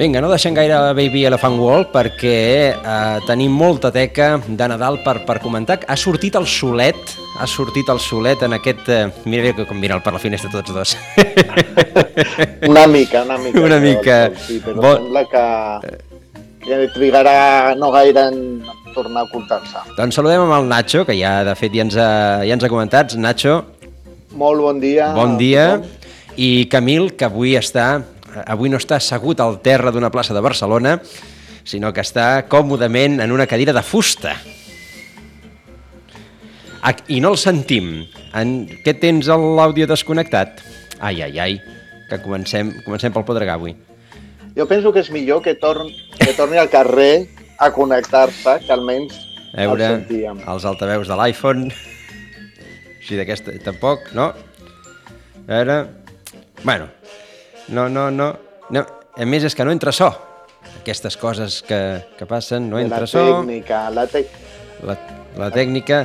Vinga, no deixem gaire Baby Elephant World perquè eh, tenim molta teca de Nadal per, per comentar. Ha sortit el solet, ha sortit el solet en aquest... Eh, mira bé com miren per la finestra tots dos. una mica, una mica. Una mica. Sí, però bon... sembla que, que trigarà no gaire en tornar a ocultar-se. Doncs saludem amb el Nacho, que ja de fet ja ens ha, ja ens ha comentat. Nacho. Molt bon dia. Bon dia. I Camil, que avui està avui no està assegut al terra d'una plaça de Barcelona, sinó que està còmodament en una cadira de fusta. I no el sentim. En... Què tens a l'àudio desconnectat? Ai, ai, ai, que comencem, comencem pel Podregà avui. Jo penso que és millor que, torn, que torni al carrer a connectar-se, que almenys a veure, el sentíem. els altaveus de l'iPhone, així d'aquesta, tampoc, no? A veure, bueno, no, no, no, no. A més, és que no entra so. Aquestes coses que, que passen, no entra la tècnica, so. La tècnica, la, la tècnica...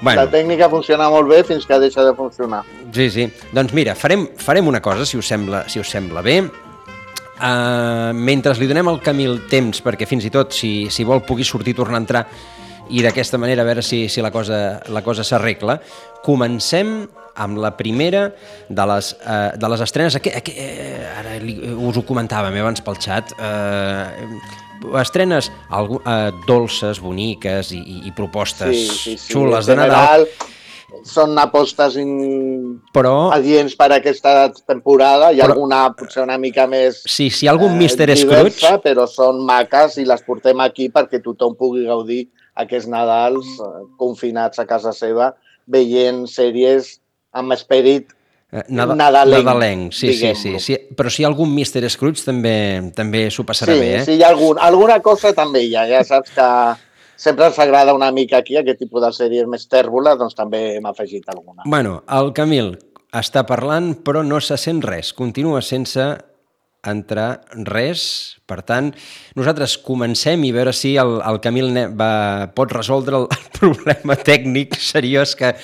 Bueno. La tècnica funciona molt bé fins que deixa de funcionar. Sí, sí. Doncs mira, farem, farem una cosa, si us sembla, si us sembla bé. Uh, mentre li donem al Camil temps, perquè fins i tot, si, si vol, pugui sortir, tornar a entrar, i d'aquesta manera a veure si, si la cosa, la cosa s'arregla, comencem amb la primera de les, eh, de les estrenes, que, que, eh, ara li, us ho comentàvem eh, abans pel xat, eh, estrenes algú, eh, dolces, boniques i, i, i propostes sí, sí, sí. xules de Nadal. Són apostes in... però, adients per aquesta temporada. Hi ha però, alguna potser una mica més Sí, si hi ha algun eh, Mr. Scrooge... Però són maques i les portem aquí perquè tothom pugui gaudir aquests Nadals eh, confinats a casa seva veient sèries amb esperit eh, Nada, nadalenc. Nadalenc, sí, sí, sí, sí. Però si hi ha algun Mr. Scrooge també també s'ho passarà sí, bé, eh? Sí, hi ha algun, alguna cosa també hi ha. Ja saps que sempre ens agrada una mica aquí aquest tipus de sèries més tèrboles, doncs també hem afegit alguna. Bueno, el Camil està parlant però no se sent res. Continua sense entrar res. Per tant, nosaltres comencem i veure si el, el Camil va, pot resoldre el, el problema tècnic seriós que,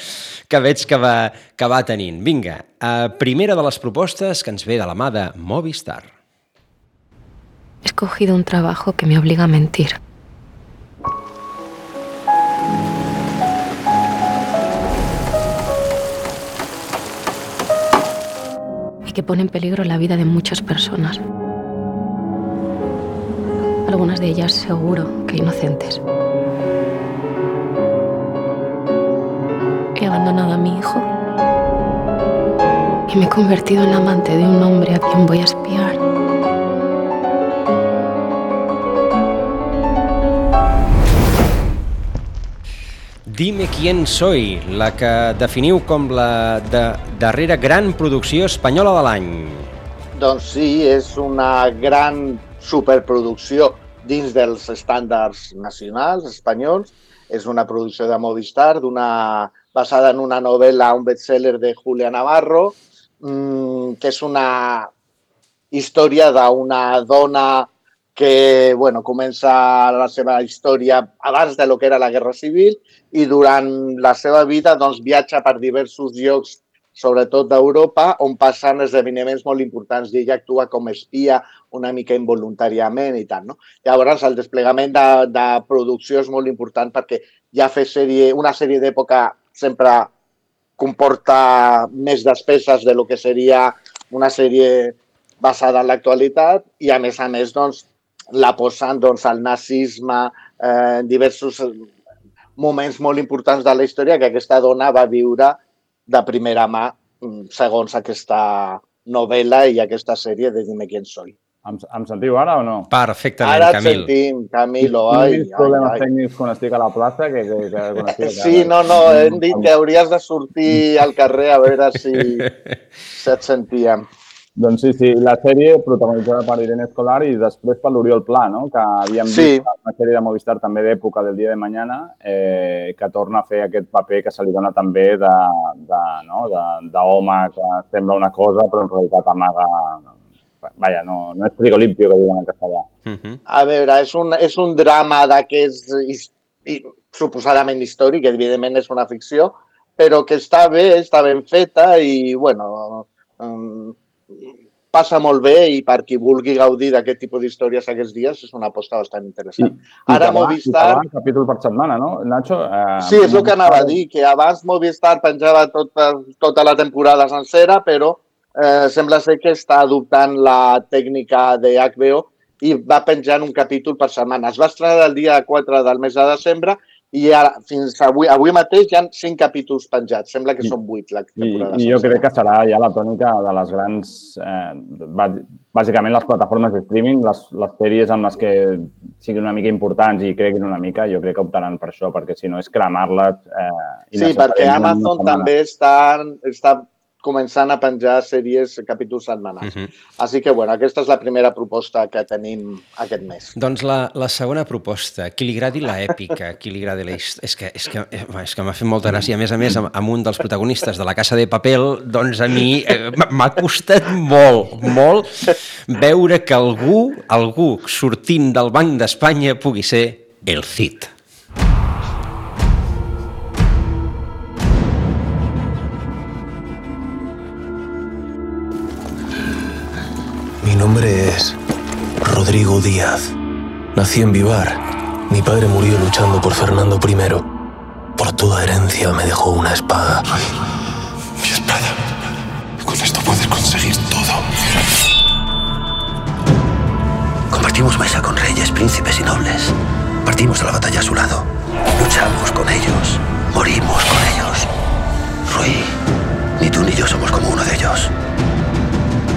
que veig que va, que va tenint. Vinga, uh, primera de les propostes que ens ve de la mà de Movistar. He escogido un trabajo que me obliga a mentir. Que pone en peligro la vida de muchas personas. Algunas de ellas seguro que inocentes. He abandonado a mi hijo y me he convertido en amante de un hombre a quien voy a espiar. Dime quién soy, la que definiu com la de darrera gran producció espanyola de l'any. Doncs sí, és una gran superproducció dins dels estàndards nacionals espanyols. És una producció de Movistar, d'una basada en una novel·la, un bestseller de Julia Navarro, mmm, que és una història d'una dona que bueno, comença la seva història abans de lo que era la Guerra Civil i durant la seva vida doncs, viatja per diversos llocs, sobretot d'Europa, on passen esdeveniments molt importants i ella actua com a espia una mica involuntàriament i tal. No? Llavors, el desplegament de, de producció és molt important perquè ja fer sèrie, una sèrie d'època sempre comporta més despeses de lo que seria una sèrie basada en l'actualitat i, a més a més, doncs, la posen doncs, al nazisme, eh, diversos moments molt importants de la història que aquesta dona va viure de primera mà mm, segons aquesta novel·la i aquesta sèrie de Dime quién soy. Em, em sentiu ara o no? Perfectament, ara Camil. Ara et sentim, Camilo. Ai, ai, problemes ai. tècnics quan estic a la plaça que, que, que quan estic Sí, no, no, hem dit que hauries de sortir al carrer a veure si, si et sentíem. Doncs sí, sí, la sèrie protagonitzada per Irene Escolar i després per l'Oriol Pla, no? que havíem sí. vist una sèrie de Movistar també d'època del dia de mañana, eh, que torna a fer aquest paper que se li dona també d'home de, no? de, que sembla una cosa però en realitat amaga... Vaja, no, no és frigolimpio, que diuen en castellà. Uh -huh. A veure, és un, és un drama d'aquests suposadament històric, evidentment és una ficció, però que està bé, està ben feta i, bueno, um, passa molt bé i per qui vulgui gaudir d'aquest tipus d'històries aquests dies és una aposta bastant interessant. I, Ara i Movistar... I capítol per setmana, no, Nacho? Eh, sí, és el que anava a dir, que abans Movistar penjava tota, tota la temporada sencera, però eh, sembla ser que està adoptant la tècnica de HBO i va penjant un capítol per setmana. Es va estrenar el dia 4 del mes de desembre i ara, fins avui, avui mateix hi ha cinc capítols penjats. Sembla que I, són vuit la temporada. I, I jo crec que serà ja la tònica de les grans... Eh, bàsicament les plataformes de streaming, les, les sèries amb les que siguin una mica importants i creguin una mica, jo crec que optaran per això, perquè si no és cremar-les... Eh, sí, perquè Amazon també està, està començant a penjar sèries, capítols setmanals. Uh mhm. -huh. Així que, bueno, aquesta és la primera proposta que tenim aquest mes. Doncs la, la segona proposta, qui li agradi la èpica, qui li agradi la. És que, és que, eh, és que m'ha fet molta gràcia. A més a més, amb, amb un dels protagonistes de La Casa de Papel, doncs a mi eh, m'ha costat molt, molt veure que algú, algú sortint del Banc d'Espanya pugui ser el Cid. Nombre es Rodrigo Díaz. Nací en Vivar. Mi padre murió luchando por Fernando I. Por toda herencia me dejó una espada. mi espada. Con esto puedes conseguir todo. Compartimos mesa con reyes, príncipes y nobles. Partimos a la batalla a su lado. Luchamos con ellos. Morimos con ellos. Rui, ni tú ni yo somos como uno de ellos.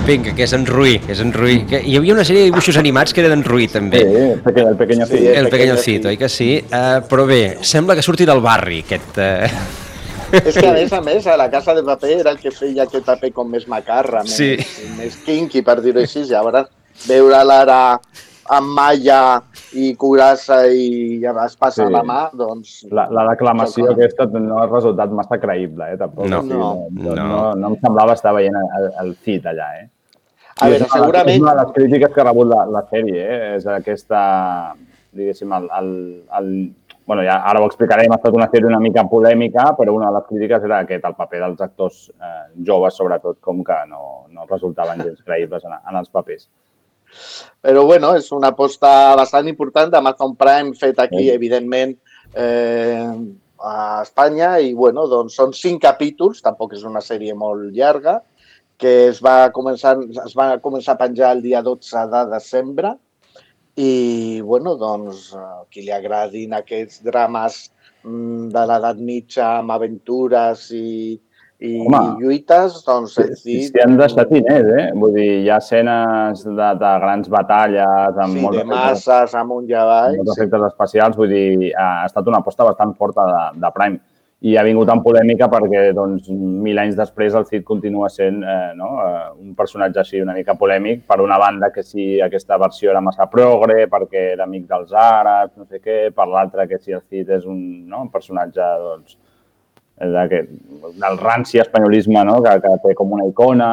Vinga, que és en Rui, és en Rui. Que hi havia una sèrie de dibuixos animats que era d'en Rui, també. Sí, el Pequeño Cid. Sí, el, el Pequeño Cid, oi que sí? Uh, però bé, sembla que surti del barri, aquest... Uh... És que, a més a més, a la Casa de Paper era el que feia aquest paper com més macarra, més, sí. més kinky, per dir-ho així. Llavors, veure-la ara amb malla i curassa i es passa sí. la mà, doncs... La, la declamació aquesta no ha resultat massa creïble, eh? Tampoc. No, no, no, no. no, no em semblava estar veient el, el Cid allà, eh? A veure, és segurament... És una de les crítiques que ha rebut la, la sèrie, eh? és aquesta, diguéssim, el, el, el, bueno, ja ara ho explicarem, ha estat una sèrie una mica polèmica, però una de les crítiques era aquest, el paper dels actors eh, joves, sobretot, com que no, no resultaven gens creïbles en, en els papers. Però, bueno, és una aposta bastant important d'Amazon Prime fet aquí, sí. evidentment, eh, a Espanya i, bueno, doncs són cinc capítols, tampoc és una sèrie molt llarga, que es va començar, es va començar a penjar el dia 12 de desembre i, bueno, doncs, qui li agradin aquests drames mm, de l'edat mitja amb aventures i, i Home, lluites, doncs dit... Si han deixat diners, eh? Vull dir, hi ha escenes de, de grans batalles... Amb sí, de masses, amunt i avall. Amb molts efectes sí. especials, vull dir, ha estat una aposta bastant forta de, de Prime i ha vingut en polèmica perquè doncs, mil anys després el Cid continua sent eh, no? eh, un personatge així una mica polèmic. Per una banda que si aquesta versió era massa progre perquè era amic dels àrabs, no sé què, per l'altra que si el Cid és un, no? un personatge doncs, de, del ranci espanyolisme, no? que, que té com una icona,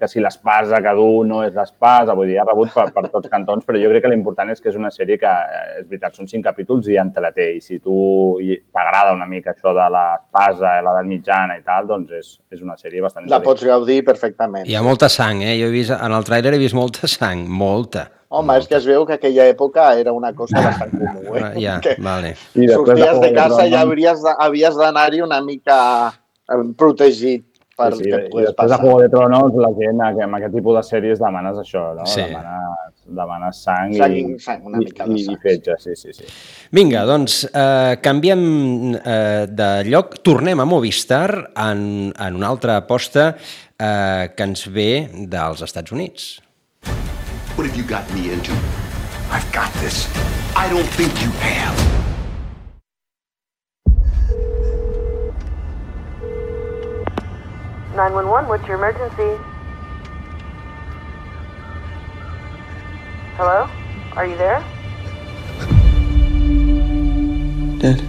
que si l'espasa que du no és l'espasa, vull dir, ha rebut per, per tots cantons, però jo crec que l'important és que és una sèrie que, és veritat, són cinc capítols i entreté, i si tu t'agrada una mica això de l'espasa, l'edat mitjana i tal, doncs és, és una sèrie bastant... La pots gaudir perfectament. Hi ha molta sang, eh? Jo he vist, en el tràiler he vist molta sang, molta. Home, és que es veu que aquella època era una cosa bastant comú, eh? Ja, que vale. Sorties de casa i ja havies d'anar-hi una mica eh, protegit per sí, sí. que I després passar. de Juego de Tronos, la gent amb aquest tipus de sèries demanes això, no? Sí. Demanes, demanes sang, sang, i, sang una mica i, i fetge, sí, sí, sí. Vinga, doncs eh, canviem eh, de lloc, tornem a Movistar en, en una altra aposta eh, que ens ve dels Estats Units. What have you got me into? I've got this. I don't think you have. Nine one one. What's your emergency? Hello? Are you there? Dad,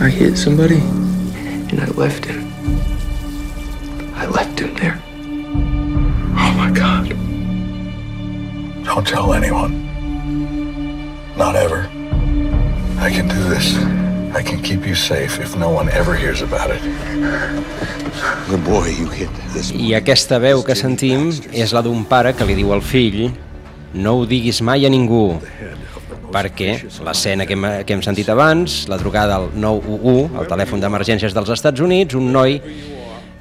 I hit somebody, and I left him. Don't tell anyone. Not ever. I can do this. I can keep you safe if no one ever hears about it. The boy you hit this I aquesta veu que sentim és la d'un pare que li diu al fill no ho diguis mai a ningú perquè l'escena que, hem, que hem sentit abans, la trucada al 911, el telèfon d'emergències dels Estats Units, un noi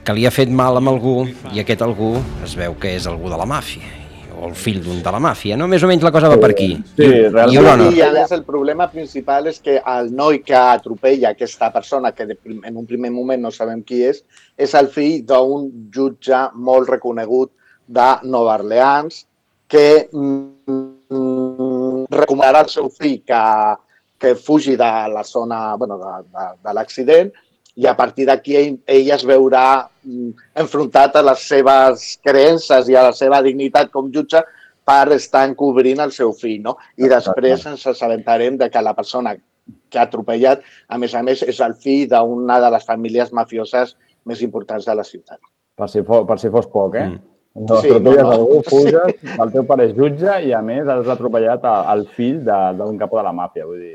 que li ha fet mal amb algú i aquest algú es veu que és algú de la màfia o el fill d'un de la màfia, no? Més o menys la cosa va per aquí. Sí, realment. I Honor. I a més el problema principal és que el noi que atropella aquesta persona, que en un primer moment no sabem qui és, és el fill d'un jutge molt reconegut de Nova Orleans que mm, recomanarà al seu fill que, que fugi de la zona bueno, de, de, de l'accident i a partir d'aquí ell, ell es veurà mm, enfrontat a les seves creences i a la seva dignitat com jutge per estar encobrint el seu fill, no? I després ens assabentarem de que la persona que ha atropellat, a més a més, és el fill d'una de les famílies mafioses més importants de la ciutat. Per si, fos, per si fos poc, eh? Mm. No, Sí, no, no. algú, fuges, el teu pare és jutge i, a més, has atropellat a- el fill d'un capo de la màfia. Vull dir,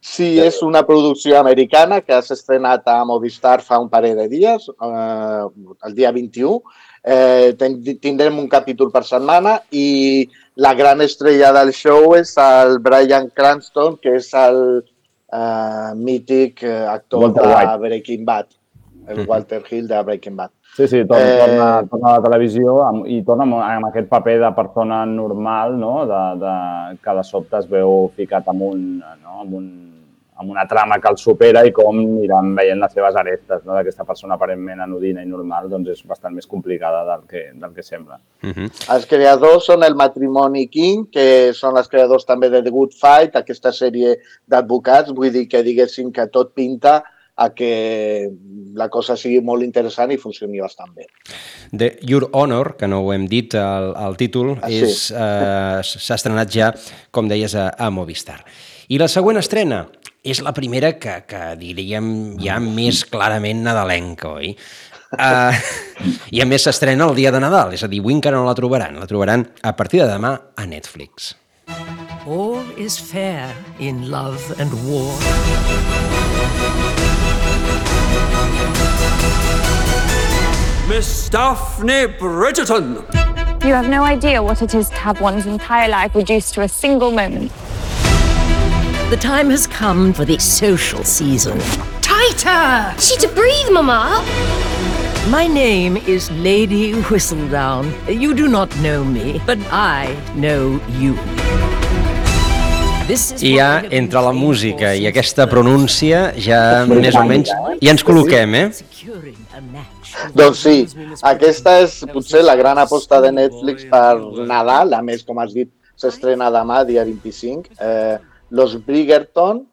Sí, és una producció americana que s'ha estrenat a Movistar fa un parell de dies, eh, el dia 21. Eh, tindrem un capítol per setmana i la gran estrella del show és el Brian Cranston, que és el eh, mític eh, actor Walter de White. Breaking Bad, el Walter Hill de Breaking Bad. Sí, sí, torna, Eh, torna, torna a la televisió amb, i torna amb, amb aquest paper de persona normal, no? de, de, que de sobte es veu ficat amb, un, no? amb, un, amb una trama que el supera i com aniran veient les seves arestes no? d'aquesta persona aparentment anodina i normal, doncs és bastant més complicada del que, del que sembla. Uh -huh. Els creadors són el Matrimoni King, que són els creadors també de The Good Fight, aquesta sèrie d'advocats. Vull dir que diguéssim que tot pinta a que la cosa sigui molt interessant i funcioni bastant bé. The Your Honor, que no ho hem dit, el, el títol, Ah, sí. eh, s'ha estrenat ja, com deies, a, a Movistar. I la següent estrena és la primera que, que diríem ja més clarament nadalenca, oi? Uh, I a més s'estrena el dia de Nadal, és a dir, avui encara no la trobaran. La trobaran a partir de demà a Netflix. All is fair in love and war. Miss Daphne Bridgerton. You have no idea what it is to have one's entire life reduced to a single moment. The time has come for the social season. Tighter! She to breathe, Mama! My name is Lady Whistledown. You do not know me, but I know you. I ja, entre la música i aquesta pronúncia, ja més o menys, ja ens col·loquem, eh? Doncs sí, aquesta és potser la gran aposta de Netflix per Nadal, a més, com has dit, s'estrena demà, dia 25, eh, Los Bridgerton,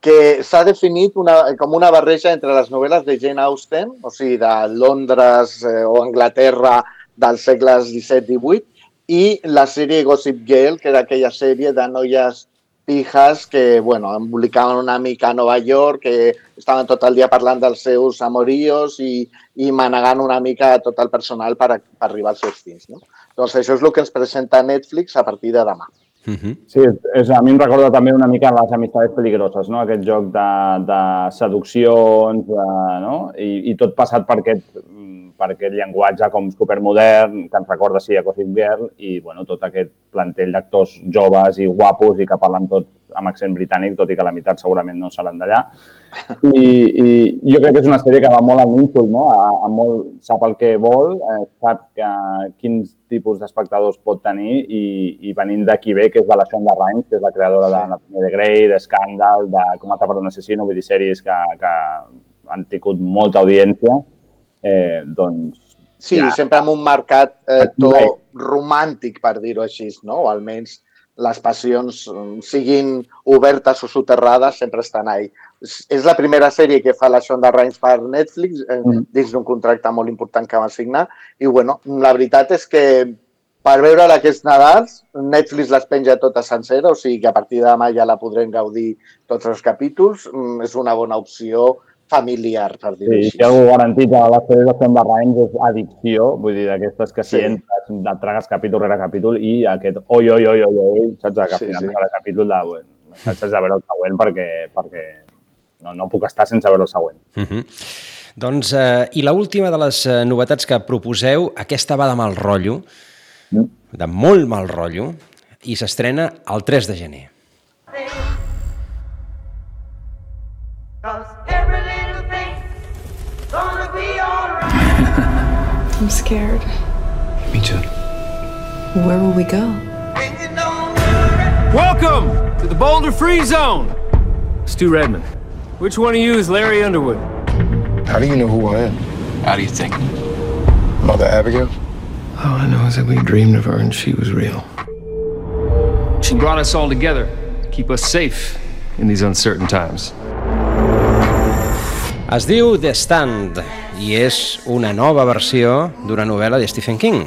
que s'ha definit una, com una barreja entre les novel·les de Jane Austen, o sigui, de Londres eh, o Anglaterra dels segles XVII i XVIII, i la sèrie Gossip Girl, que era aquella sèrie de noies pijas que, bueno, embolicaven una mica a Nova York, que estaven tot el dia parlant dels seus amoríos i, i manegant una mica tot el personal per, a- per arribar als seus fins. No? Doncs això és el que ens presenta Netflix a partir de demà. Uh -huh. Sí, és, a mi em recorda també una mica les amistades peligroses, no? aquest joc de, de seduccions, de, no? I, i tot passat per aquest, per aquest llenguatge com supermodern, que ens recorda, sí, a Gossip Girl, i bueno, tot aquest plantell d'actors joves i guapos i que parlen tot amb accent britànic, tot i que la meitat segurament no seran d'allà. I, I jo crec que és una sèrie que va molt al nínxol, no? A, a molt, sap el que vol, eh, sap que, quins tipus d'espectadors pot tenir i, i venint d'aquí ve, que és de la Shonda Rhimes, que és la creadora de Anatomia de Grey, de Scandal, de Com atrapar un assassino, vull dir, sèries que, que han tingut molta audiència, eh, doncs Sí, ja. sempre amb un mercat eh, to romàntic, per dir-ho així, no? o almenys les passions mm, siguin obertes o soterrades, sempre estan ahí. És la primera sèrie que fa la Shonda Rhimes per Netflix, eh, Mm. dins d'un contracte molt important que va signar, i bueno, la veritat és que per veure aquests Nadals, Netflix les penja totes senceres, o sigui que a partir de demà ja la podrem gaudir tots els capítols. Mm, És una bona opció familiar, per dir-ho Sí, així. si algú garantit a les sèries de Shonda Rhimes és addicció, vull dir, d'aquestes que si Sí. entres, et tragues capítol rere capítol i aquest oi, oi, oi, oi, oi, saps? Que Sí, sí. cada capítol de, bueno, saps? De veure el següent perquè, perquè no, no puc estar sense veure el següent. Uh -huh. Doncs, eh, i la última de les eh, novetats que proposeu, aquesta va de mal rotllo, mm. de molt mal rotllo, i s'estrena el 3 de gener. I'm scared. Me too. Where will we go? Welcome to the Boulder Free Zone. Stu Redmond. Which one of you is Larry Underwood? How do you know who I am? How do you think? Mother Abigail? All I know is that we dreamed of her and she was real. She brought us all together to keep us safe in these uncertain times. Es diu The Stand i és una nova versió d'una novel·la de Stephen King.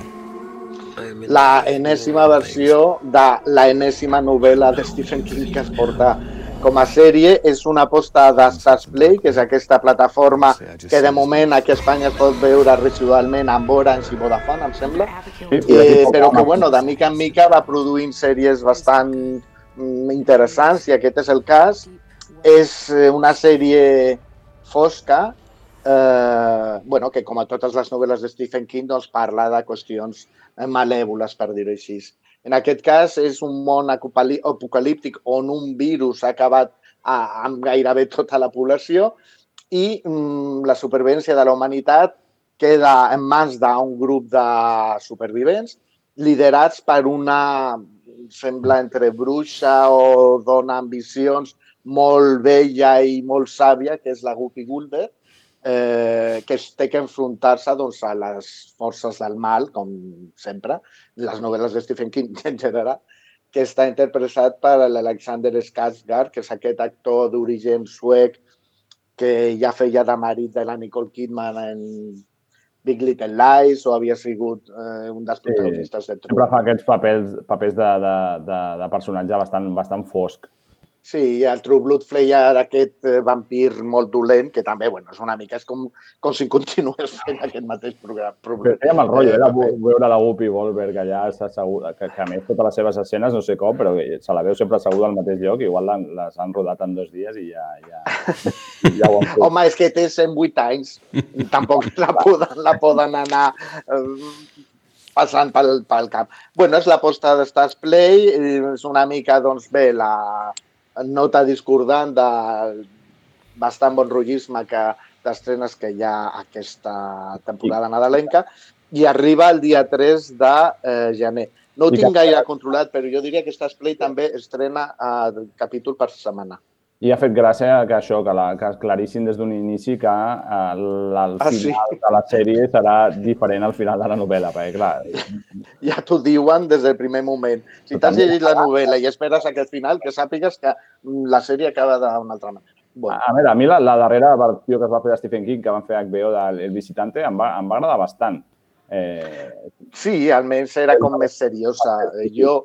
La enèsima versió de la enèsima novel·la de Stephen King que es porta com a sèrie és una aposta de Stars Play, que és aquesta plataforma que de moment aquí a Espanya es pot veure residualment amb Orange i Vodafone, em sembla, eh, però que bueno, de mica en mica va produint sèries bastant mm, interessants i aquest és el cas. És eh, una sèrie fosca, eh, bueno, que com a totes les novel·les de Stephen King doncs, parla de qüestions malèvoles, per dir-ho així. En aquest cas és un món apocalíptic on un virus ha acabat a, amb gairebé tota la població i mm, la supervivència de la humanitat queda en mans d'un grup de supervivents liderats per una, sembla entre bruixa o dona ambicions molt vella i molt sàvia, que és la Guppy Gulder, eh, que es té que enfrontar-se doncs, a les forces del mal, com sempre, les novel·les de Stephen King en general, que està interpretat per l'Alexander Skarsgård, que és aquest actor d'origen suec que ja feia de marit de la Nicole Kidman en Big Little Lies o havia sigut eh, un dels protagonistes sí, de True. Sempre fa aquests papers, papers de, de, de, de personatge bastant, bastant fosc. Sí, el True Blood feia d'aquest eh, vampir molt dolent, que també, bueno, és una mica, és com, com si continués fent aquest mateix programa. Però feia mal rotllo, era veure la Whoopi Goldberg allà, assegut, que, que a més totes les seves escenes, no sé com, però se la veu sempre asseguda al mateix lloc, igual les han rodat en dos dies i ja, ja, ja ho han fet. Home, és que té 108 anys, tampoc la poden, la poden anar eh, passant pel, pel cap. Bueno, és l'aposta de Stars Play, és una mica, doncs bé, la, nota discordant de bastant bon rotllisme que d'estrenes que hi ha aquesta temporada nadalenca i arriba el dia 3 de eh, gener. No ho tinc gaire controlat, però jo diria que Stars Play també estrena el eh, capítol per setmana. I ha fet gràcia que això, que, la, que clarissin des d'un inici que eh, el final ah, sí? de la sèrie serà diferent al final de la novel·la, perquè clar... Ja t'ho diuen des del primer moment. Si t'has llegit la novel·la i esperes aquest final, que sàpigues que mm, la sèrie acaba d'una altra manera. Bueno. A veure, a mi la, la darrera versió que es va fer de Stephen King, que van fer HBO del El Visitante, em va, em va agradar bastant. Eh... Sí, almenys era com més seriosa. Jo,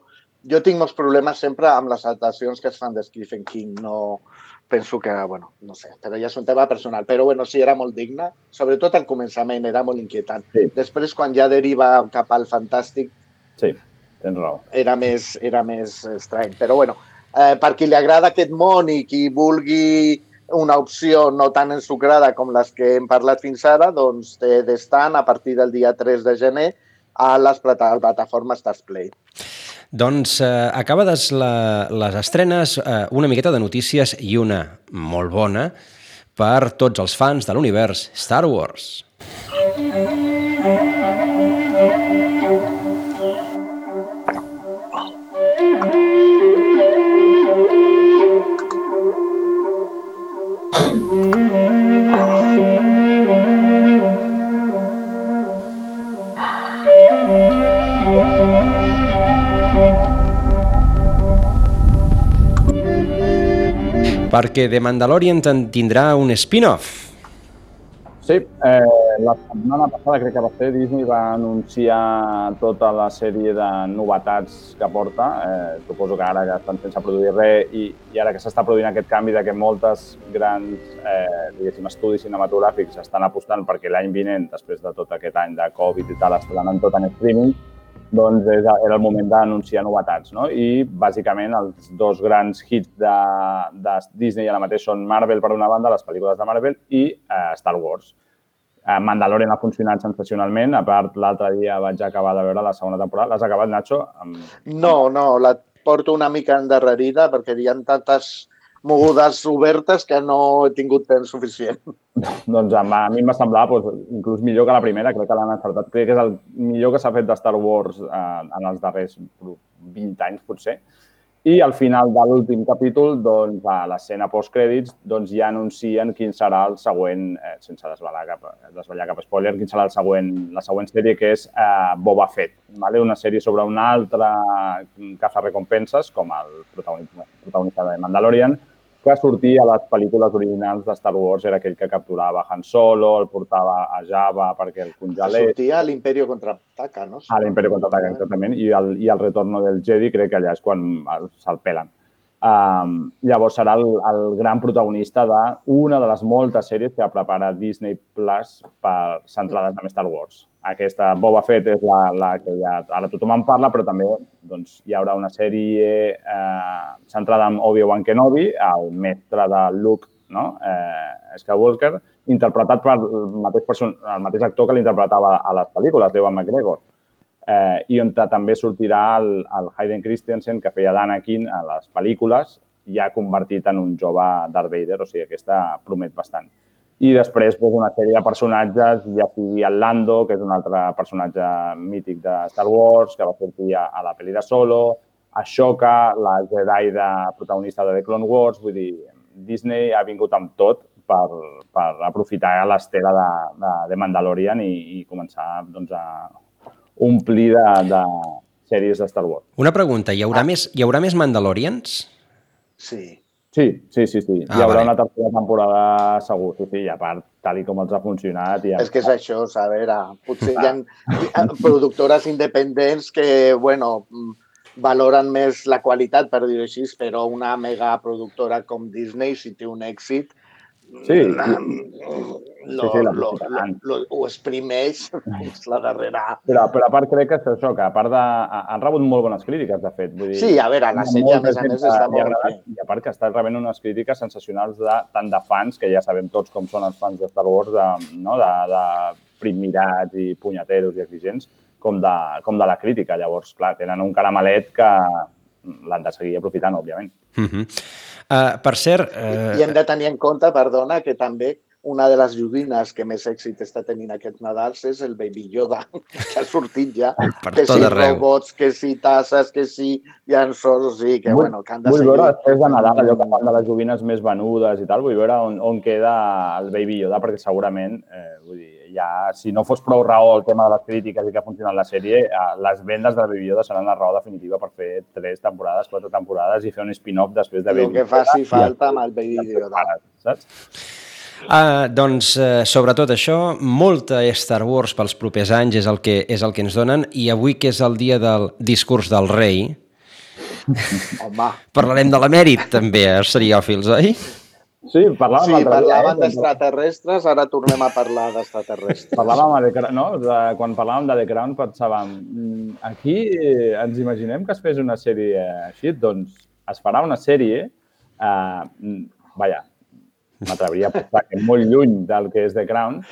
jo tinc molts problemes sempre amb les adaptacions que es fan de Stephen King. No, penso que, bueno, no sé, però ja és un tema personal. Però, bueno, sí, era molt digna. Sobretot al començament era molt inquietant. Sí. Després, quan ja deriva cap al fantàstic... Sí, tens raó. Era més, era més estrany. Però, bueno, eh, per qui li agrada aquest món i qui vulgui una opció no tan ensucrada com les que hem parlat fins ara, doncs té d'estant a partir del dia 3 de gener a les plataformes Play. Doncs eh, acabades la, les estrenes, eh, una miqueta de notícies i una molt bona per tots els fans de l'univers Star Wars. Perquè The Mandalorian tindrà un spin-off. Sí, eh, la setmana passada crec que va ser Disney va anunciar tota la sèrie de novetats que porta. Eh, suposo que ara que estan sense produir res i, i ara que s'està produint aquest canvi de que moltes grans eh, estudis cinematogràfics estan apostant perquè l'any vinent, després de tot aquest any de Covid i tal, estaran tot en streaming, doncs era el moment d'anunciar novetats. No? I, bàsicament, els dos grans hits de, de Disney ara mateix són Marvel, per una banda, les pel·lícules de Marvel, i eh, Star Wars. Eh, Mandalorian ha funcionat sensacionalment. A part, l'altre dia vaig acabar de veure la segona temporada. L'has acabat, Nacho? Amb... No, no, la porto una mica endarrerida perquè hi ha tantes mogudes obertes que no he tingut temps suficient. doncs a, mi m'ha semblat doncs, inclús millor que la primera, crec que l'han encertat. Crec que és el millor que s'ha fet de Star Wars eh, en els darrers 20 anys, potser. I al final de l'últim capítol, doncs, a l'escena postcrèdits, doncs ja anuncien quin serà el següent, eh, sense desvelar cap, desvelar cap spoiler, quin serà el següent, la següent sèrie, que és eh, Boba Fett, vale? una sèrie sobre una altra recompenses, com el protagonista, protagonista de Mandalorian, que sortia a les pel·lícules originals de Star Wars era aquell que capturava Han Solo, el portava a Java perquè el congelés. Sortia a l'Imperio contraataca, no? A l'Imperio contraataca, exactament. I el, I el retorno del Jedi crec que allà és quan se'l pelen. Um, llavors serà el, el gran protagonista d'una de les moltes sèries que prepara Disney Plus per centrades en Star Wars. Aquesta Boba Fett és la, la que ja, ara tothom en parla, però també doncs, hi haurà una sèrie eh, centrada en Obi-Wan Kenobi, el mestre de Luke, no? eh, Skywalker, interpretat per el mateix, person el mateix actor que l'interpretava a les pel·lícules, d'Ewan McGregor eh, i on també sortirà el, el Hayden Christensen, que feia d'Anakin a les pel·lícules, ja convertit en un jove Darth Vader, o sigui, aquesta promet bastant. I després pues, una sèrie de personatges, ja sigui el Lando, que és un altre personatge mític de Star Wars, que va sortir a, a la pel·li de Solo, Ashoka, la Jedi de protagonista de The Clone Wars, vull dir, Disney ha vingut amb tot per, per aprofitar l'estela de, de, de Mandalorian i, i començar doncs, a, omplir de, de sèries de Star Wars. Una pregunta, hi haurà, ah. més, hi haurà més Mandalorians? Sí. Sí, sí, sí, sí. Ah, hi haurà vale. una tercera temporada segur, sí, sí, i a part, tal i com els ha funcionat... Ja... És que és això, a veure, potser hi ha productores independents que, bueno, valoren més la qualitat, per dir-ho així, però una mega productora com Disney, si té un èxit, Sí, lo, sí, sí, lo, lo, lo, ho exprimeix fins la darrera... Però, però a part crec que és això, que a part de... Han rebut molt bones crítiques, de fet. Vull dir, sí, a veure, la sèrie, a més a més, està molt bé. I a part que està rebent unes crítiques sensacionals de, tant de fans, que ja sabem tots com són els fans de Star Wars, de, no? de, de primirats i punyateros i exigents, com de, com de la crítica. Llavors, clar, tenen un caramelet que l'han de seguir aprofitant, òbviament. Uh -huh. uh, per cert... Uh... I hem de tenir en compte, perdona, que també una de les joguines que més èxit està tenint aquest Nadal és el Baby Yoda, que ha sortit ja. Per que tot si arreu. robots, que si tasses, que si llanços, sí, que vull, bueno, que han de vull seguir. veure després de Nadal, allò que fan de les joguines més venudes i tal, vull veure on, on queda el Baby Yoda, perquè segurament, eh, vull dir, ja, si no fos prou raó el tema de les crítiques i que ha funcionat la sèrie, eh, les vendes de Baby Yoda seran la raó definitiva per fer tres temporades, quatre temporades i fer un spin-off després de Baby El que faci falta amb el Baby Yoda. Saps? Uh, doncs, uh, sobretot això, molta Star Wars pels propers anys és el, que, és el que ens donen i avui que és el dia del discurs del rei, Home. parlarem de l'emèrit també, eh, seriòfils, oi? Sí, parlàvem Sí, eh? d'extraterrestres, ara tornem a parlar d'extraterrestres. Parlàvem de, The- no? de, quan parlàvem de The Crown pensàvem, mm, aquí ens imaginem que es fes una sèrie així, doncs es farà una sèrie, eh, mm, vaja, m'atreviria a pensar que molt lluny del que és The Crown,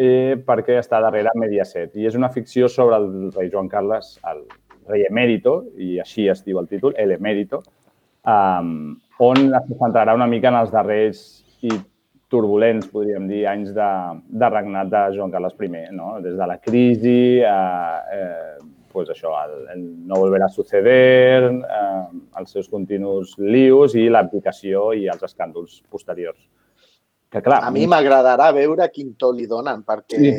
eh, perquè està darrere Mediaset. I és una ficció sobre el rei Joan Carles, el rei emèrito, i així es diu el títol, el emèrito, um, on es centrarà una mica en els darrers i turbulents, podríem dir, anys de, de regnat de Joan Carles I, no? des de la crisi, eh, eh, pues això, el, el no volverà a suceder, eh, els seus continus lius i l'abdicació i els escàndols posteriors. Que clar, A mi m'agradarà veure quin to li donen, perquè Sí.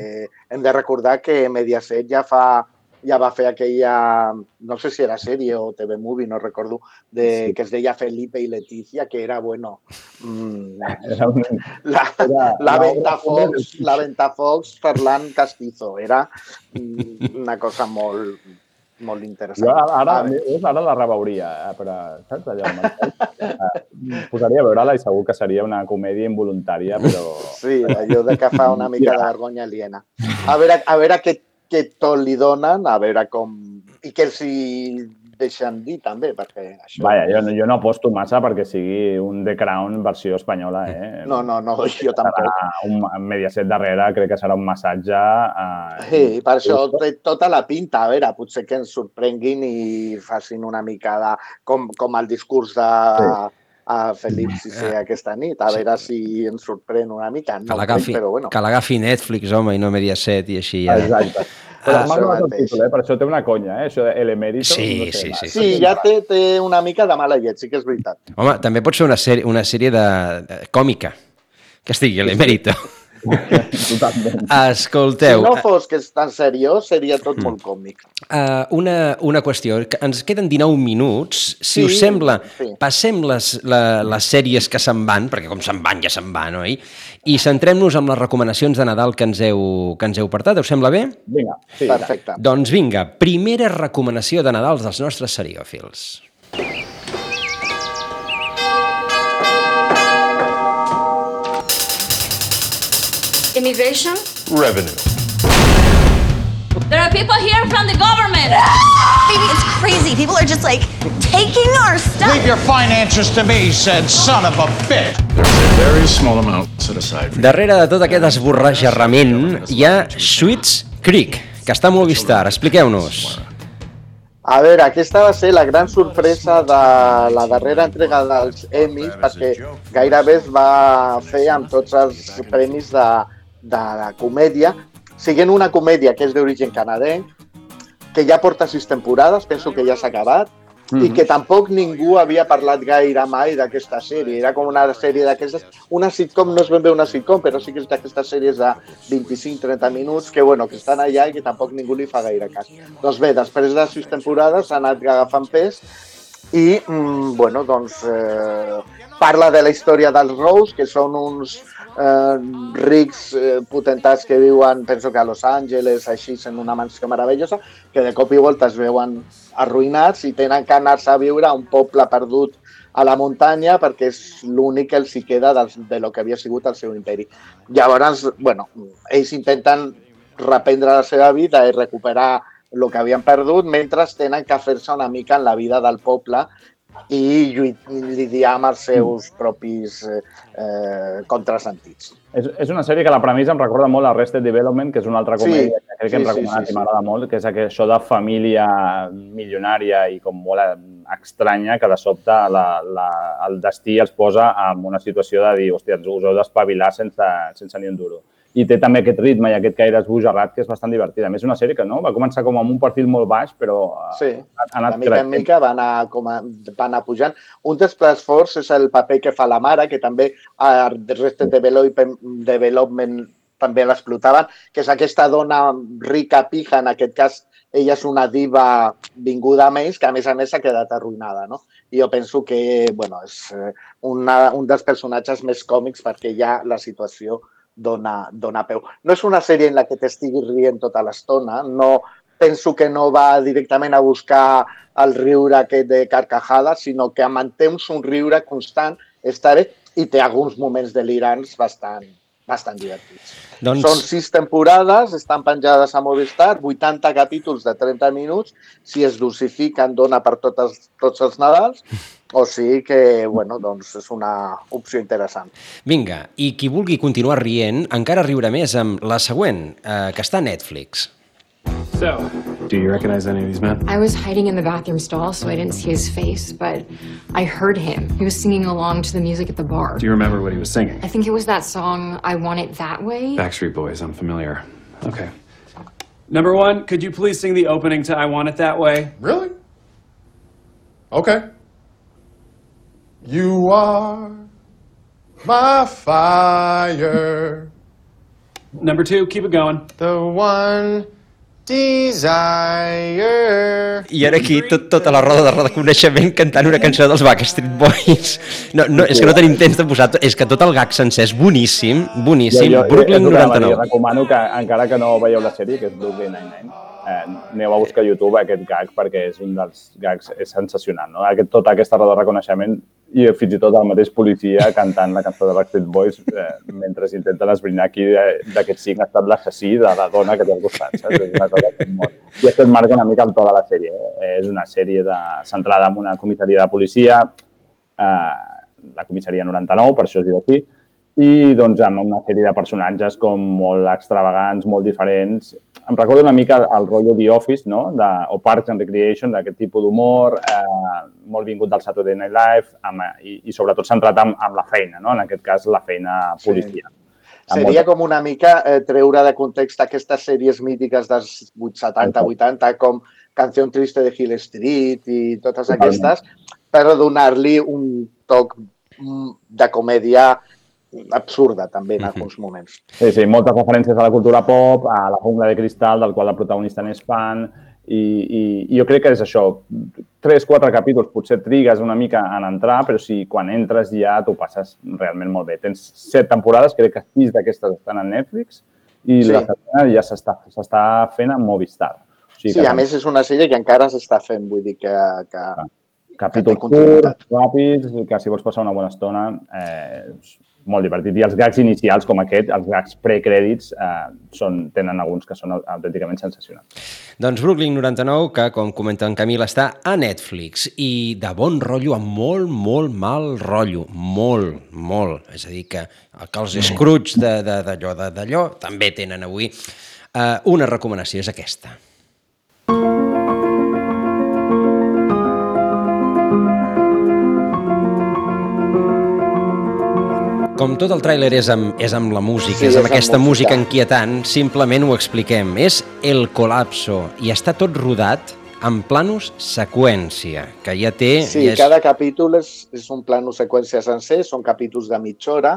hem de recordar que Mediaset ja fa ja va fer aquella, no sé si era sèrie o TV Movie, no recordo, de, Sí. que es deia Felipe i Leticia, que era, bueno, mm, era un, la, era la una Ventafocs, la Ventafocs Ferran Castizo. Era mm, una cosa molt, molt interessant. Jo ara, ara, ara la rebeuria, eh, però, saps, allò, eh, posaria a veure-la i segur que seria una comèdia involuntària, però... Sí, allò de que fa una mica de vergonya aliena. A veure, a veure què, què to li donen, a veure com, i que els hi deixen dir també, perquè això... Vaja, jo, no- jo no aposto massa perquè sigui un The Crown versió espanyola, eh? No, no, no, jo tampoc. Un Mediaset darrere, crec que serà un massatge... Eh, Sí, per això té tota la pinta. A veure, potser que ens sorprenguin i facin una mica de... com, com el discurs de a Felip VI aquesta nit. A veure si ens sorprèn una mica. Que No ho crec, l'agafi bueno. que Netflix, home, i no Mediaset i així ja. Exacte. Però Ah, m'ha això agradat el títol, eh? Per això té una conya, eh? Això de El Emérito. Sí, no sé, sí, va. sí, Sí, ja té, té una mica de mala llet, sí que és veritat. Home, també pot ser una sèrie, una sèrie de, de còmica, que estigui a l'Emèrito. Totalment. Escolteu, Si no fos que és tan seriós, seria tot molt còmic. uh, una, una qüestió. Ens queden 19 minuts. Si Sí, us sembla, sí. passem les, la, les sèries que se'n van, perquè com se'n van, ja se'n van, oi? I centrem-nos en les recomanacions de Nadal que ens heu, que ens heu portat. Us sembla bé? Vinga, sí. Perfecte. Doncs vinga, primera recomanació de Nadal dels nostres seriòfils. Immigration? Revenue. There are people here from the government. Baby, it's crazy. People are just like taking our stuff. Leave your finances to me, said son of a bitch. There's a very small amount set aside for Darrere de tot aquest esborrajarrament hi ha Sweets Creek, que està molt Movistar. Expliqueu-nos. A veure, aquesta va ser la gran sorpresa de la darrera entrega dels Emmys perquè gairebé es va fer amb tots els premis de, de la comèdia, siguent una comèdia que és d'origen canadenc, que ja porta sis temporades, penso que ja s'ha acabat, i que tampoc ningú havia parlat gaire mai d'aquesta sèrie. Era com una sèrie d'aquestes... Una sitcom no és ben bé una sitcom, però sí que és d'aquestes sèries de 25-30 minuts que, bueno, que estan allà i que tampoc ningú li fa gaire cas. Doncs bé, després de sis temporades s'ha anat agafant pes i, mm, bueno, doncs, eh, parla de la història dels Rose, que són uns eh, rics eh, potentats que viuen, penso que a Los Angeles, així, en una mansió meravellosa, que de cop i volta es veuen arruïnats i tenen que anar-se a viure a un poble perdut a la muntanya perquè és l'únic que els hi queda del, de lo que havia sigut el seu imperi. Llavors, bueno, ells intenten reprendre la seva vida i recuperar el que havien perdut mentre tenen que fer-se una mica en la vida del poble i lidiar amb els seus propis eh, eh, contrasentits. És, és una sèrie que la premissa em recorda molt a Arrested Development, que és una altra Sí, comèdia que crec que hem sí, sí, recomanat sí, i sí. m'agrada molt, que és això de família milionària i com molt eh, estranya que de sobte la, la, el destí els posa en una situació de dir, hòstia, us heu d'espavilar sense, sense ni un duro. I té també aquest ritme i aquest caire esbojarrat que és bastant divertida. A més, és una sèrie que no, va començar com amb un perfil molt baix, però eh, Sí, ha, ha anat de mica en creixent. mica va anar, com a, va anar pujant. Un dels plats forts és el paper que fa la mare, que també a Arrested Development, Development també l'explotaven, que és aquesta dona rica, pija, en aquest cas ella és una diva vinguda a més, que a més a més s'ha quedat arruïnada, no? I jo penso que, bueno, és eh, una, un dels personatges més còmics perquè ja la situació dona, dona peu. No és una sèrie en la que t'estiguis rient tota l'estona, no, penso que no va directament a buscar el riure aquest de carcajades, sinó que manté un somriure constant, estaré, i té alguns moments delirants bastant, bastant divertits. Doncs- Són sis temporades, estan penjades a Movistar, 80 capítols de 30 minuts, si es dosifiquen dona per totes, tots els Nadals, o sigui que, bueno, doncs és una opció interessant. Vinga, i qui vulgui continuar rient encara riurà més amb la següent, eh, que està a Netflix. So, do you recognize any of these men? I was hiding in the bathroom stall, so I didn't see his face, but I heard him. He was singing along to the music at the bar. Do you remember what he was singing? I think it was that song, I Want It That Way. Backstreet Boys, I'm familiar. Okay. Number one, could you please sing the opening to I Want It That Way? Really? Okay. You are my fire. Number two, keep it going. The one desire. I ara aquí tot, tota la roda de reconeixement cantant una cançó dels Backstreet Boys. No, no, és que no tenim temps de posar... És que tot el gag sencer és boníssim, boníssim. Brooklyn és el que anava a dir, 99. Recomano que, encara que no veieu la sèrie, que és Brooklyn Nine-Nine, eh, aneu a buscar a YouTube aquest gag perquè és un dels gags és sensacional. No? Aquest, tota aquesta roda de reconeixement i fins i tot el mateix policia cantant la cançó de Backstreet Boys eh, mentre intenten esbrinar qui d'aquests cinc ha estat l'assassí de la dona que té al costat. Saps? És una cosa que molt... I això et marca una mica el to de la sèrie. Eh? És una sèrie de... centrada en una comissaria de policia, eh, la comissaria 99, per això es diu aquí, i doncs amb una sèrie de personatges com molt extravagants, molt diferents. Em recordo una mica el rotllo The Office, no? De, o Parks and Recreation, d'aquest tipus d'humor, eh, molt vingut del Saturday Night Live amb, i, i sobretot centrat amb, amb la feina, no? en aquest cas la feina policia. Sí. Seria com una mica eh, treure de context aquestes sèries mítiques dels 70-80 com Canció Triste de Hill Street i totes aquestes, per donar-li un toc mm, de comèdia absurda també en alguns moments. Sí, sí, moltes referències a la cultura pop, a la jungla de cristal, del qual el protagonista n'és fan, i, i, i jo crec que és això, tres, quatre capítols potser trigues una mica en entrar, però si quan entres ja t'ho passes realment molt bé. Tens set temporades, crec que sis d'aquestes estan a Netflix, i sí. la setmana ja s'està fent a Movistar. O sigui sí, que, a més és una sèrie que encara s'està fent, vull dir que... que... Ah capítols curts, ràpids, que si vols passar una bona estona, eh, molt divertit. I els gags inicials com aquest, els gags precrèdits, eh, són, tenen alguns que són autènticament sensacionals. Doncs Brooklyn 99, que com comenta en Camil, està a Netflix i de bon rotllo amb molt, molt mal rotllo. Molt, molt. És a dir, que, que els Scrooge d'allò d'allò també tenen avui. Eh, una recomanació és aquesta. Com tot el tràiler és, amb, és amb la música, sí, és amb és aquesta amb música inquietant, simplement ho expliquem. És El Colapso i està tot rodat en planos seqüència, que ja té... Sí, ja és... cada capítol és, és un plano seqüència sencer, són capítols de mitja hora,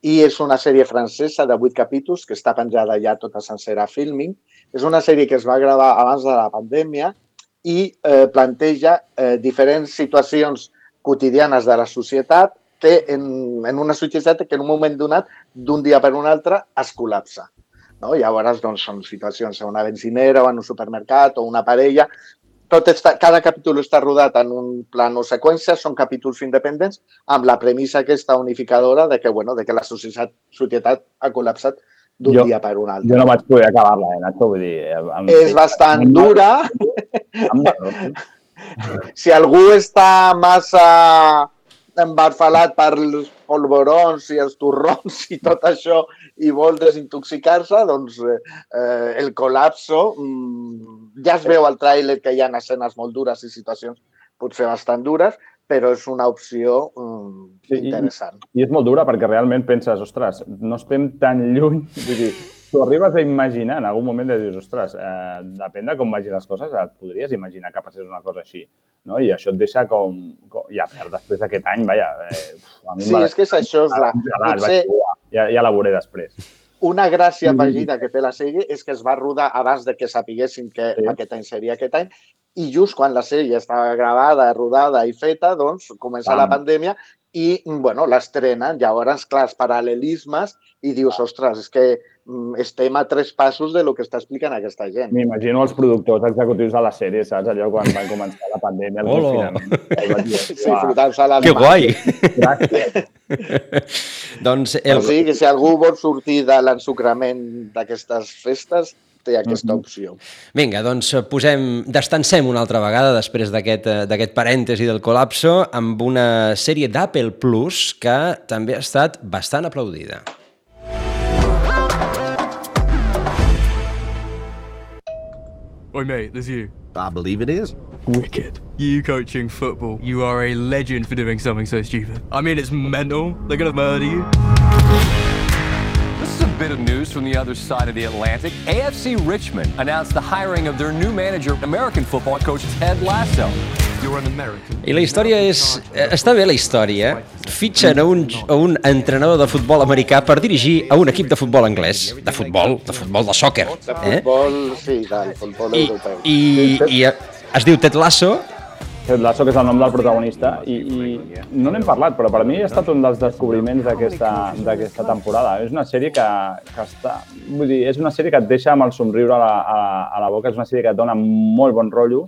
i és una sèrie francesa de vuit capítols que està penjada ja tota sencera a Filming. És una sèrie que es va gravar abans de la pandèmia i eh, planteja eh, diferents situacions quotidianes de la societat té en, en una societat que en un moment donat, d'un dia per un altre, es col·lapsa. No? Llavors, doncs, són situacions a una benzinera o en un supermercat o una parella. Tot està, cada capítol està rodat en un plano seqüència, són capítols independents, amb la premissa aquesta unificadora de que, bueno, de que la societat, societat ha col·lapsat d'un dia per un altre. Jo no vaig poder acabar-la, eh, Nacho? Vull dir, amb... És bastant dura. si algú està massa embarfalat per els polvorons i els torrons i tot això i vol desintoxicar-se, doncs eh, el col·lapso, mm, ja es veu al tràiler que hi ha escenes molt dures i situacions potser bastant dures, però és una opció mm, interessant. I, I és molt dura perquè realment penses, ostres, no estem tan lluny, vull dir, t'ho arribes a imaginar en algun moment de dir, ostres, eh, depèn de com vagin les coses, et podries imaginar que passés una cosa així. No? I això et deixa com... com ja, per després d'aquest any, vaja... Eh, a mi sí, és que és això. És la, potser... ja, ja la veuré després. Una gràcia afegida que té la sèrie és que es va rodar abans de que sapiguessin que sí. aquest any seria aquest any i just quan la sèrie estava gravada, rodada i feta, doncs comença ah. la pandèmia i, bueno, l'estrenen. Llavors, clar, els paral·lelismes i dius, ostres, és que mm, estem a tres passos de lo que està explicant aquesta gent. M'imagino els productors executius de la sèrie, saps? Allò quan va començar la pandèmia, el confinament. Sí, fotant-se les Que guai! doncs el... O sigui que si algú vol sortir de l'ensucrament d'aquestes festes, té aquesta mhm. opció. Vinga, doncs eh, posem, destancem una altra vegada després d'aquest eh, parèntesi del col·lapso amb una sèrie d'Apple Plus que també ha estat bastant aplaudida. Oi, mate, there's you. I believe it is. Wicked. You coaching football. You are a legend for doing something so stupid. I mean, it's mental. They're gonna murder you. This is a bit of news from the other side of the Atlantic. AFC Richmond announced the hiring of their new manager, American football coach Ted Lasso. I la història és... Eh, està bé la història. Fitxen a un, a un entrenador de futbol americà per dirigir a un equip de futbol anglès. De futbol, de futbol de sòquer. De eh? futbol, eh? sí, del futbol I, europeu. I, i es diu Ted Lasso Ted Lasso, que és el nom del protagonista, i, i no n'hem parlat, però per mi ha estat un dels descobriments d'aquesta temporada. És una sèrie que, que està... Vull dir, és una sèrie que et deixa amb el somriure a la, a, a la boca, és una sèrie que et dona molt bon rotllo,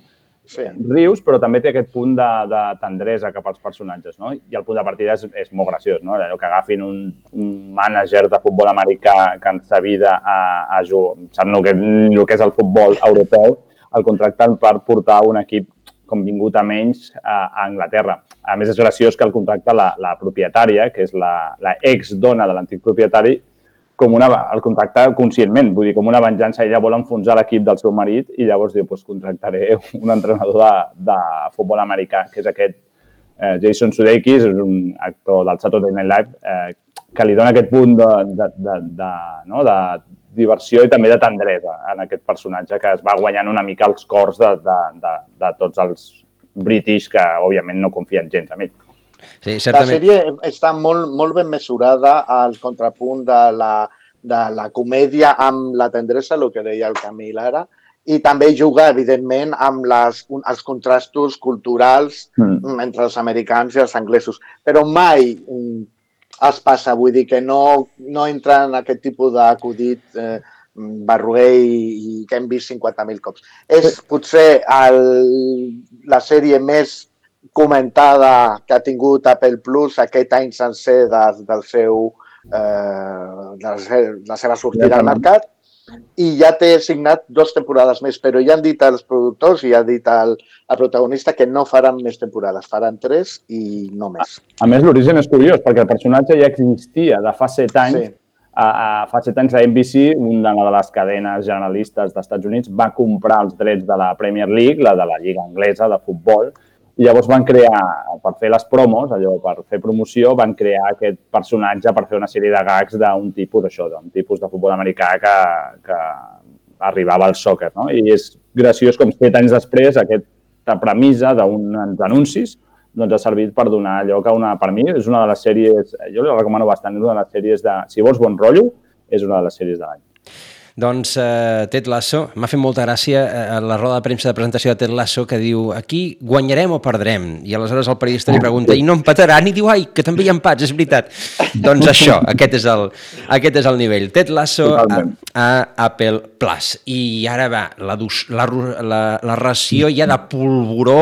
sí. rius, però també té aquest punt de, de tendresa cap als personatges, no? I el punt de partida és, és molt graciós, no? Allò que agafin un, un mànager de futbol americà que en sa vida a, a jugar, sap el que, el que és el futbol europeu, el contracten per portar un equip com vingut a menys a, a Anglaterra. A més, és graciós que el contracta la, la propietària, que és la, la ex-dona de l'antic propietari, com una, el contracta conscientment, vull dir, com una venjança. Ella vol enfonsar l'equip del seu marit i llavors diu, pues, contractaré un entrenador de, de futbol americà, que és aquest eh, Jason Sudeikis, és un actor del Saturday Night Live, eh, que li dona aquest punt de, de, de, de, no? de diversió i també de tendresa en aquest personatge que es va guanyant una mica els cors de, de, de, de tots els british que, òbviament, no confien gens en ell. Sí, certament. La sèrie està molt, molt ben mesurada al contrapunt de la, de la comèdia amb la tendresa, el que deia el Camil ara, i també juga, evidentment, amb les, els contrastos culturals mm. entre els americans i els anglesos. Però mai es passa, vull dir que no, no entra en aquest tipus d'acudit eh, barruer i, i que hem vist 50.000 cops. És potser el, la sèrie més comentada que ha tingut Apple Plus aquest any sencer de, del seu, eh, de la seva sortida al mercat i ja té signat dues temporades més, però ja han dit els productors i ha dit el, el protagonista que no faran més temporades, faran tres i no més. A, a més, l'origen és curiós, perquè el personatge ja existia de fa set anys. Sí. A, a, fa set anys a NBC, una de les cadenes generalistes dels Estats Units, va comprar els drets de la Premier League, la de la Lliga Anglesa de futbol, i llavors van crear, per fer les promos, allò, per fer promoció, van crear aquest personatge per fer una sèrie de gags d'un tipus d'això, d'un tipus de futbol americà que, que arribava al soccer, no? I és graciós com set anys després aquesta premissa d'uns anuncis doncs ha servit per donar lloc a una, per mi, és una de les sèries, jo la recomano bastant, és una de les sèries de, si vols bon rotllo, és una de les sèries de l'any. Doncs uh, Ted Lasso, m'ha fet molta gràcia uh, la roda de premsa de presentació de Ted Lasso que diu aquí guanyarem o perdrem? I aleshores el periodista li pregunta i no empataran i diu ai, que també hi ha empats, és veritat. Doncs això, aquest és el, aquest és el nivell. Ted Lasso a, a Apple Plus. I ara va la, la, la, la ració ja de polvoró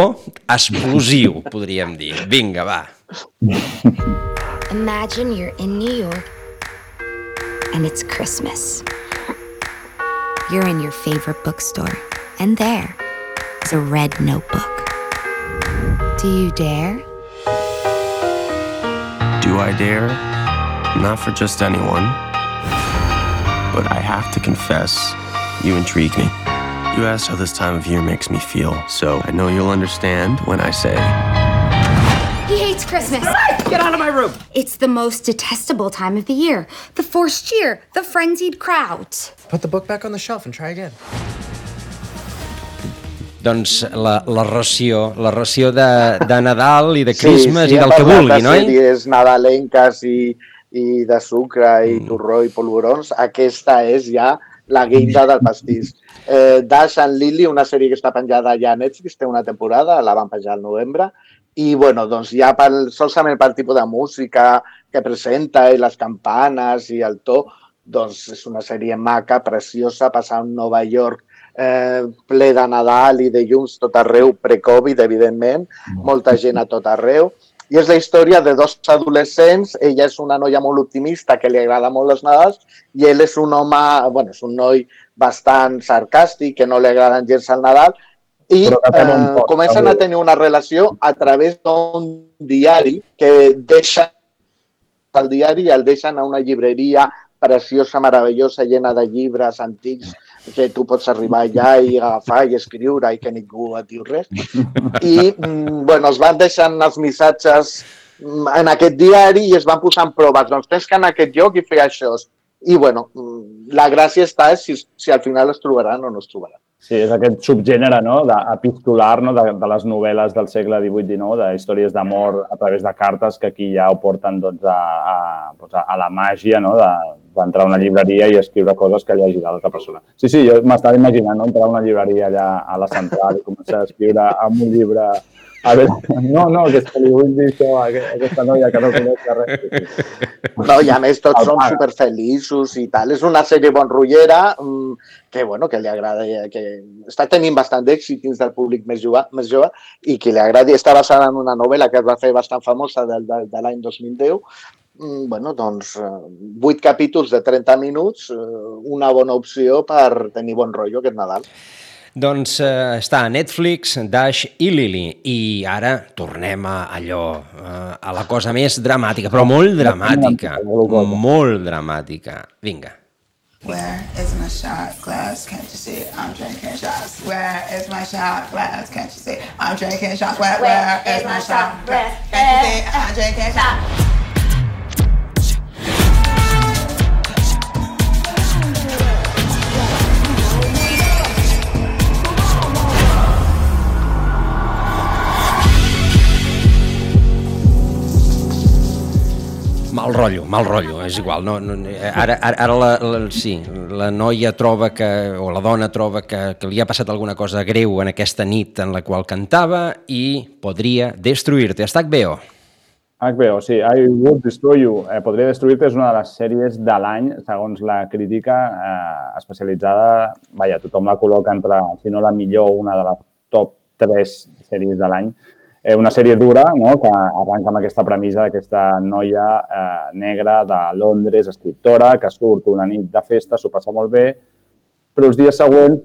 explosiu, podríem dir. Vinga, va. Imagine you're in New York and it's Christmas you're in your favorite bookstore, and there is a red notebook. Do you dare? Do I dare? Not for just anyone. But I have to confess, you intrigue me. You asked how this time of year makes me feel, so I know you'll understand when I say. Christmas. Get out of my room. It's the most detestable time of the year. The forced cheer, the frenzied crowds. Put the book back on the shelf and try again. Doncs la, la ració, la ració de, de Nadal i de Christmas sí, sí, i del que vulgui, no? Sí, sèries nadalenques i, i de sucre i mm. torró i polvorons, aquesta és ja la guinda del pastís. Eh, Dash and Lily, una sèrie que està penjada ja a Netflix, té una temporada, la van penjar al novembre, i bueno, doncs ja pel, solament pel tipus de música que presenta i les campanes i el to, doncs és una sèrie maca, preciosa, passar un Nova York eh, ple de Nadal i de llums tot arreu, pre-Covid, evidentment, molta gent a tot arreu. I és la història de dos adolescents, ella és una noia molt optimista que li agrada molt els Nadals i ell és un home, bueno, és un noi bastant sarcàstic, que no li agraden gens al Nadal, i eh, comencen a tenir una relació a través d'un diari que deixa el diari i el deixen a una llibreria preciosa, meravellosa, llena de llibres antics que tu pots arribar allà i agafar i escriure i que ningú et diu res. I, mm, bueno, es van deixant els missatges mm, en aquest diari i es van posant proves. Doncs tens que anar a aquest lloc i fer això. I, bueno, mm, la gràcia està si, si al final es trobaran o no es trobaran. Sí, és aquest subgènere no? epistolar no? de, de les novel·les del segle XVIII-XIX, de històries d'amor a través de cartes que aquí ja ho porten doncs, a, a, doncs, a la màgia no? d'entrar a una llibreria i escriure coses que llegirà l'altra persona. Sí, sí, jo m'estava imaginant no? entrar a una llibreria allà a la central i començar a escriure amb un llibre A veure, no, no, que que li vull dir això a aquesta noia que no coneix res. No, i a més tots són superfeliços i tal. És una sèrie bon rotllera mm, que, bueno, que li agrada, que està tenint bastant d'èxit dins del públic més jove, més jove i que li agradi. Està basada en una novel·la que es va fer bastant famosa de, de, de l'any 2010 mm, bueno, doncs, vuit capítols de 30 minuts, una bona opció per tenir bon rotllo aquest Nadal. Doncs eh, està a Netflix, Dash i Lily. I ara tornem a allò, eh, a la cosa més dramàtica, però molt dramàtica, molt dramàtica. Vinga. Where is my shot glass? Can't you see I'm drinking shots? Where is my shot glass? Can't you see I'm drinking shots? Where, where is my shot glass? Can't you see I'm drinking shots? Rotllo, mal rotllo, és igual. No, no, ara ara, ara la, la, sí, la noia troba que, o la dona troba que, que li ha passat alguna cosa greu en aquesta nit en la qual cantava i podria destruir-te. Està HBO. HBO, sí. I Would Destroy You. Eh, podria destruir-te és una de les sèries de l'any, segons la crítica eh, especialitzada. Vaja, tothom la col·loca entre, si no la millor, una de les top 3 sèries de l'any eh, una sèrie dura no? que arranca amb aquesta premissa d'aquesta noia eh, negra de Londres, escriptora, que surt una nit de festa, s'ho passa molt bé, però els dies següents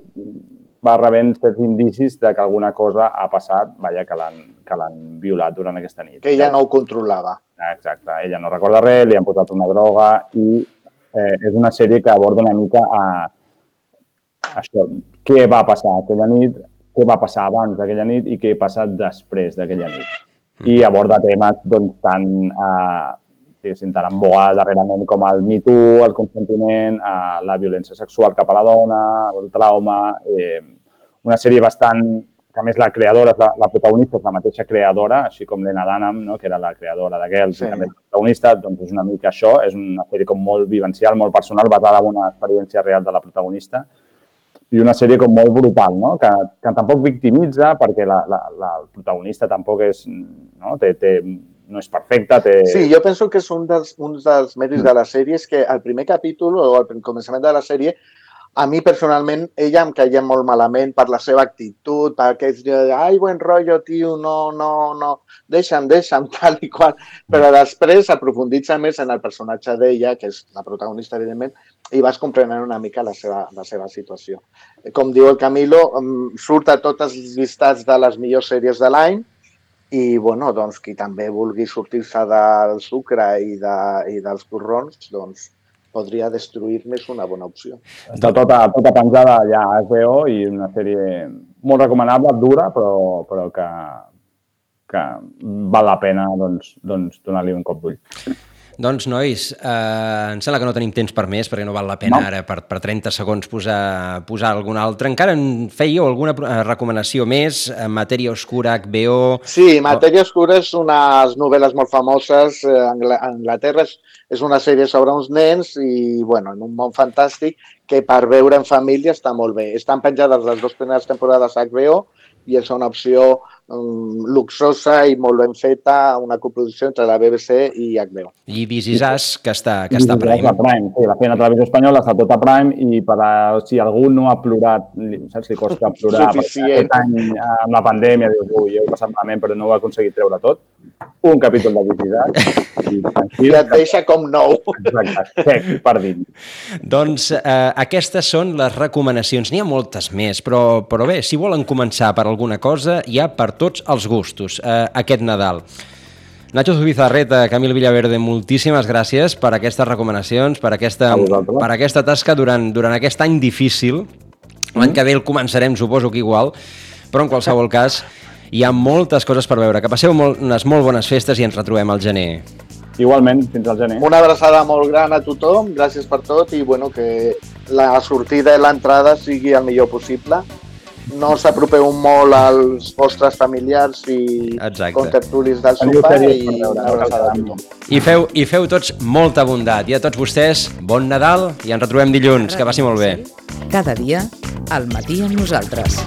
va rebent certs indicis de que alguna cosa ha passat, vaja, que l'han violat durant aquesta nit. Que ella no ho controlava. Exacte, ella no recorda res, li han posat una droga i eh, és una sèrie que aborda una mica a, això, què va passar aquella nit, què va passar abans d'aquella nit i què ha passat després d'aquella nit. I aborda temes doncs, tan, eh, tan en boa darrerament com el Me Too, el consentiment, eh, la violència sexual cap a la dona, el trauma... Eh, una sèrie bastant que a més la creadora, la, la protagonista és la mateixa creadora, així com Lena Dunham, no? que era la creadora de Girls sí. i també la protagonista, doncs és una mica això, és una sèrie com molt vivencial, molt personal, basada en una experiència real de la protagonista i una sèrie com molt brutal, no? que, que tampoc victimitza perquè la, la, la, el protagonista tampoc és, no? té, té, no és perfecta. Té... Sí, jo penso que és un dels, un dels mèrits de la sèrie és que al primer capítol o al començament de la sèrie a mi personalment ella em caia molt malament per la seva actitud, per aquells de, ai, buen rotllo, tio, no, no, no, deixa'm, deixa'm, tal i qual. Però després aprofunditza més en el personatge d'ella, que és la protagonista, evidentment, i vas comprenent una mica la seva, la seva situació. Com diu el Camilo, surt a tots els llistats de les millors sèries de l'any i, bueno, doncs, qui també vulgui sortir-se del sucre i, de, i dels corrons, doncs, podria destruir-me és una bona opció. Està tota, tota penjada allà a HBO i una sèrie molt recomanable, dura, però, però que, que val la pena doncs, doncs donar-li un cop d'ull. Doncs, nois, eh, em sembla que no tenim temps per més, perquè no val la pena no. ara per, per 30 segons posar, posar algun altre. Encara en fèieu alguna eh, recomanació més? Matèria Oscura, HBO... Sí, Matèria Oscura és unes novel·les molt famoses. Eh, Anglaterra és, és una sèrie sobre uns nens i, bueno, en un món fantàstic que per veure en família està molt bé. Estan penjades les dues primeres temporades a HBO i és una opció um, luxosa i molt ben feta, una coproducció entre la BBC i HBO. I This Is Us, que està, que està a Prime. A Prime. Sí, la feina a televisió espanyola està tot a Prime i per a, si algú no ha plorat, saps, li costa plorar aquest any amb la pandèmia, dius, ui, heu passat malament però no ho ha aconseguit treure tot, un capítol de This Is Us i tranquil. I et deixa com nou. Exacte, sec, per dins. Doncs eh, aquestes són les recomanacions. N'hi ha moltes més, però, però bé, si volen començar per alguna cosa, hi ha per tots els gustos eh, aquest Nadal. Nacho Zubizarreta, Camil Villaverde, moltíssimes gràcies per aquestes recomanacions, per aquesta, per aquesta tasca durant, durant aquest any difícil. L'any mm. que ve el començarem, suposo que igual, però en qualsevol cas hi ha moltes coses per veure. Que passeu molt, unes molt bones festes i ens retrobem al gener. Igualment, fins al gener. Una abraçada molt gran a tothom, gràcies per tot i bueno, que la sortida i l'entrada sigui el millor possible. No s'apropeu molt als vostres familiars i Exacte. contertulis del sopar i una abraçada a tothom. I feu, I feu tots molta bondat. I a tots vostès, bon Nadal i ens retrobem dilluns. Que passi molt bé. Cada dia, al matí amb nosaltres.